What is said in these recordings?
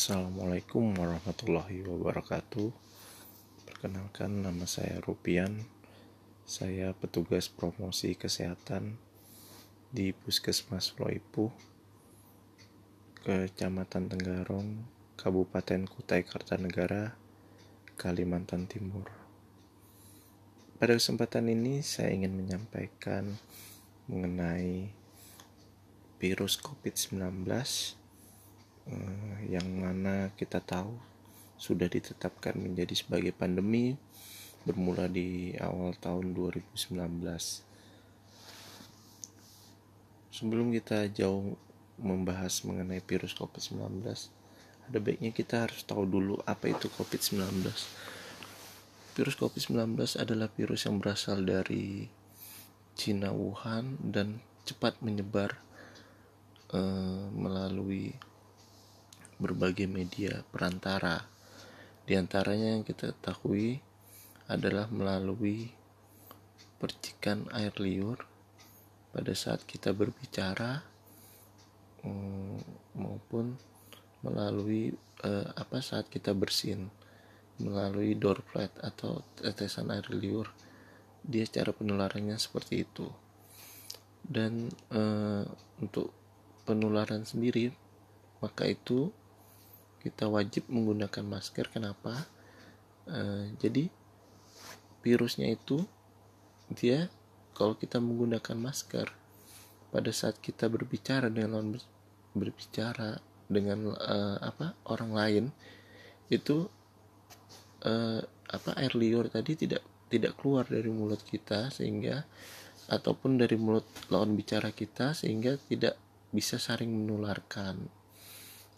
Assalamualaikum warahmatullahi wabarakatuh. Perkenalkan nama saya Rupian. Saya petugas promosi kesehatan di Puskesmas Loipu, Kecamatan Tenggarong, Kabupaten Kutai Kartanegara, Kalimantan Timur. Pada kesempatan ini saya ingin menyampaikan mengenai virus COVID-19 eh, yang mana kita tahu sudah ditetapkan menjadi sebagai pandemi bermula di awal tahun 2019. Sebelum kita jauh membahas mengenai virus COVID-19, ada baiknya kita harus tahu dulu apa itu COVID-19. Virus COVID-19 adalah virus yang berasal dari Cina Wuhan dan cepat menyebar uh, melalui berbagai media perantara. Di antaranya yang kita ketahui adalah melalui percikan air liur pada saat kita berbicara um, maupun melalui uh, apa saat kita bersin melalui droplet atau tetesan air liur dia cara penularannya seperti itu dan uh, untuk penularan sendiri maka itu kita wajib menggunakan masker. Kenapa? Uh, jadi virusnya itu dia kalau kita menggunakan masker pada saat kita berbicara dengan berbicara dengan uh, apa orang lain itu uh, apa air liur tadi tidak tidak keluar dari mulut kita sehingga ataupun dari mulut lawan bicara kita sehingga tidak bisa saling menularkan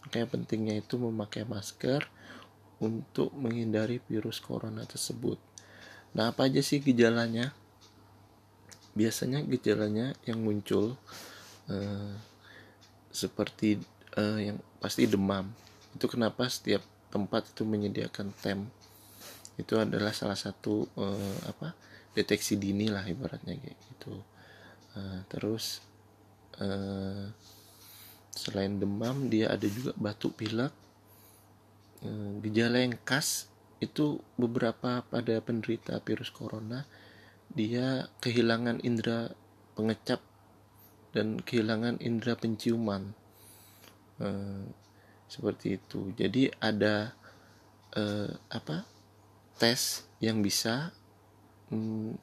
Makanya pentingnya itu memakai masker untuk menghindari virus corona tersebut. Nah, apa aja sih gejalanya? Biasanya gejalanya yang muncul uh, seperti uh, yang pasti demam. Itu kenapa setiap tempat itu menyediakan tem. Itu adalah salah satu uh, apa? deteksi dini lah ibaratnya kayak gitu. Uh, terus uh, selain demam dia ada juga batuk pilek. Eh, gejala yang khas itu beberapa pada penderita virus corona. Dia kehilangan indera pengecap dan kehilangan indera penciuman. Eh, seperti itu. Jadi ada eh, apa tes yang bisa mm,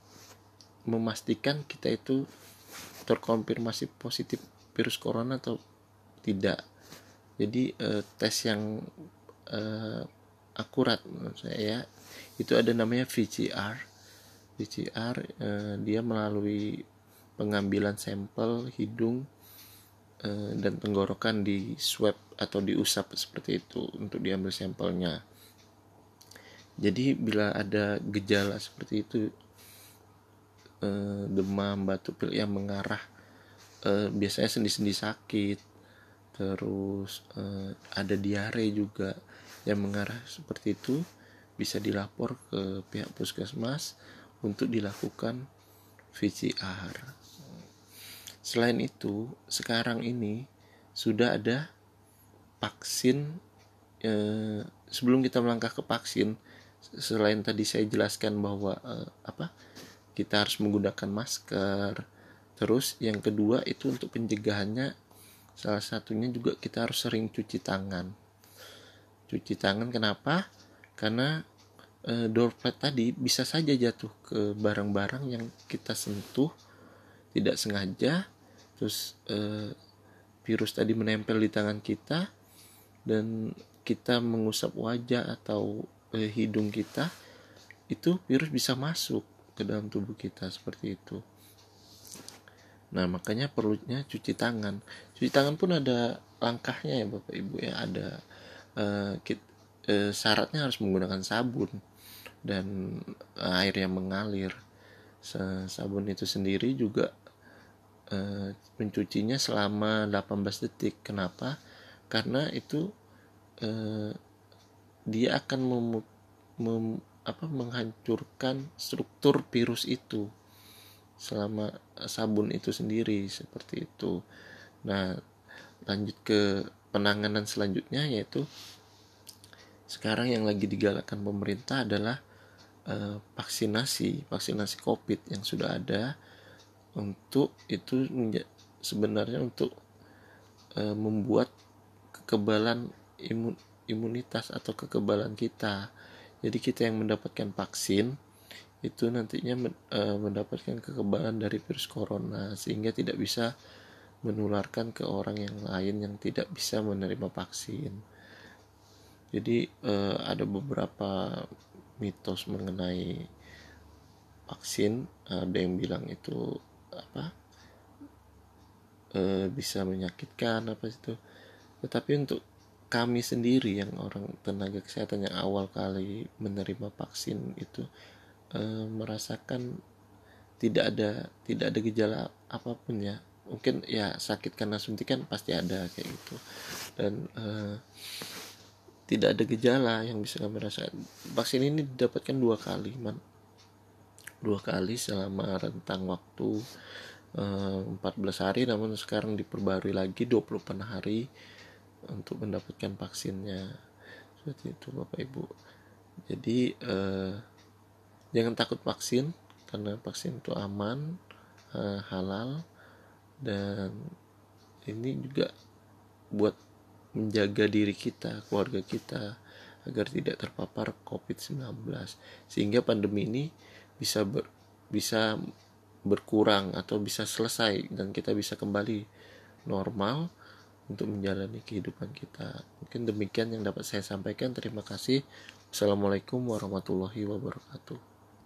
memastikan kita itu terkonfirmasi positif virus corona atau tidak. Jadi uh, tes yang uh, akurat menurut saya ya, itu ada namanya VCR VCR uh, eh, dia melalui pengambilan sampel hidung uh, dan tenggorokan di swab atau diusap seperti itu untuk diambil sampelnya. Jadi bila ada gejala seperti itu demam batuk pilek yang mengarah biasanya sendi-sendi sakit terus uh, ada diare juga yang mengarah seperti itu bisa dilapor ke pihak puskesmas untuk dilakukan VCR. Selain itu, sekarang ini sudah ada vaksin eh, sebelum kita melangkah ke vaksin selain tadi saya jelaskan bahwa eh, apa kita harus menggunakan masker terus yang kedua itu untuk pencegahannya Salah satunya juga kita harus sering cuci tangan. Cuci tangan kenapa? Karena e, tadi bisa saja jatuh ke barang-barang yang kita sentuh tidak sengaja, terus e, virus tadi menempel di tangan kita dan kita mengusap wajah atau e, hidung kita, itu virus bisa masuk ke dalam tubuh kita seperti itu. Nah, makanya perlunya cuci tangan. Cuci tangan pun ada langkahnya ya Bapak Ibu ya, ada uh, kit, uh, syaratnya harus menggunakan sabun dan air yang mengalir. Sabun itu sendiri juga uh, mencucinya selama 18 detik. Kenapa? Karena itu uh, dia akan mem, mem, apa, menghancurkan struktur virus itu selama sabun itu sendiri seperti itu. Nah, lanjut ke penanganan selanjutnya yaitu sekarang yang lagi digalakkan pemerintah adalah uh, vaksinasi vaksinasi covid yang sudah ada untuk itu sebenarnya untuk uh, membuat kekebalan imun imunitas atau kekebalan kita. Jadi kita yang mendapatkan vaksin itu nantinya uh, mendapatkan kekebalan dari virus corona sehingga tidak bisa menularkan ke orang yang lain yang tidak bisa menerima vaksin. Jadi uh, ada beberapa mitos mengenai vaksin, ada yang bilang itu apa uh, bisa menyakitkan apa itu. Tetapi untuk kami sendiri yang orang tenaga kesehatan yang awal kali menerima vaksin itu uh, merasakan tidak ada tidak ada gejala apa pun ya mungkin ya sakit karena suntikan pasti ada kayak gitu. Dan uh, tidak ada gejala yang bisa kami rasakan. Vaksin ini didapatkan dua kali man. Dua kali selama rentang waktu uh, eh, 14 hari namun sekarang diperbarui lagi 28 hari untuk mendapatkan vaksinnya. Seperti itu bapak ibu. Jadi uh, jangan takut vaksin karena vaksin itu aman uh, halal dan ini juga buat menjaga diri kita keluarga kita agar tidak terpapar COVID-19 sehingga pandemi ini bisa ber, bisa berkurang atau bisa selesai dan kita bisa kembali normal untuk menjalani kehidupan kita. Mungkin demikian yang dapat saya sampaikan. Terima kasih. Assalamualaikum warahmatullahi wabarakatuh.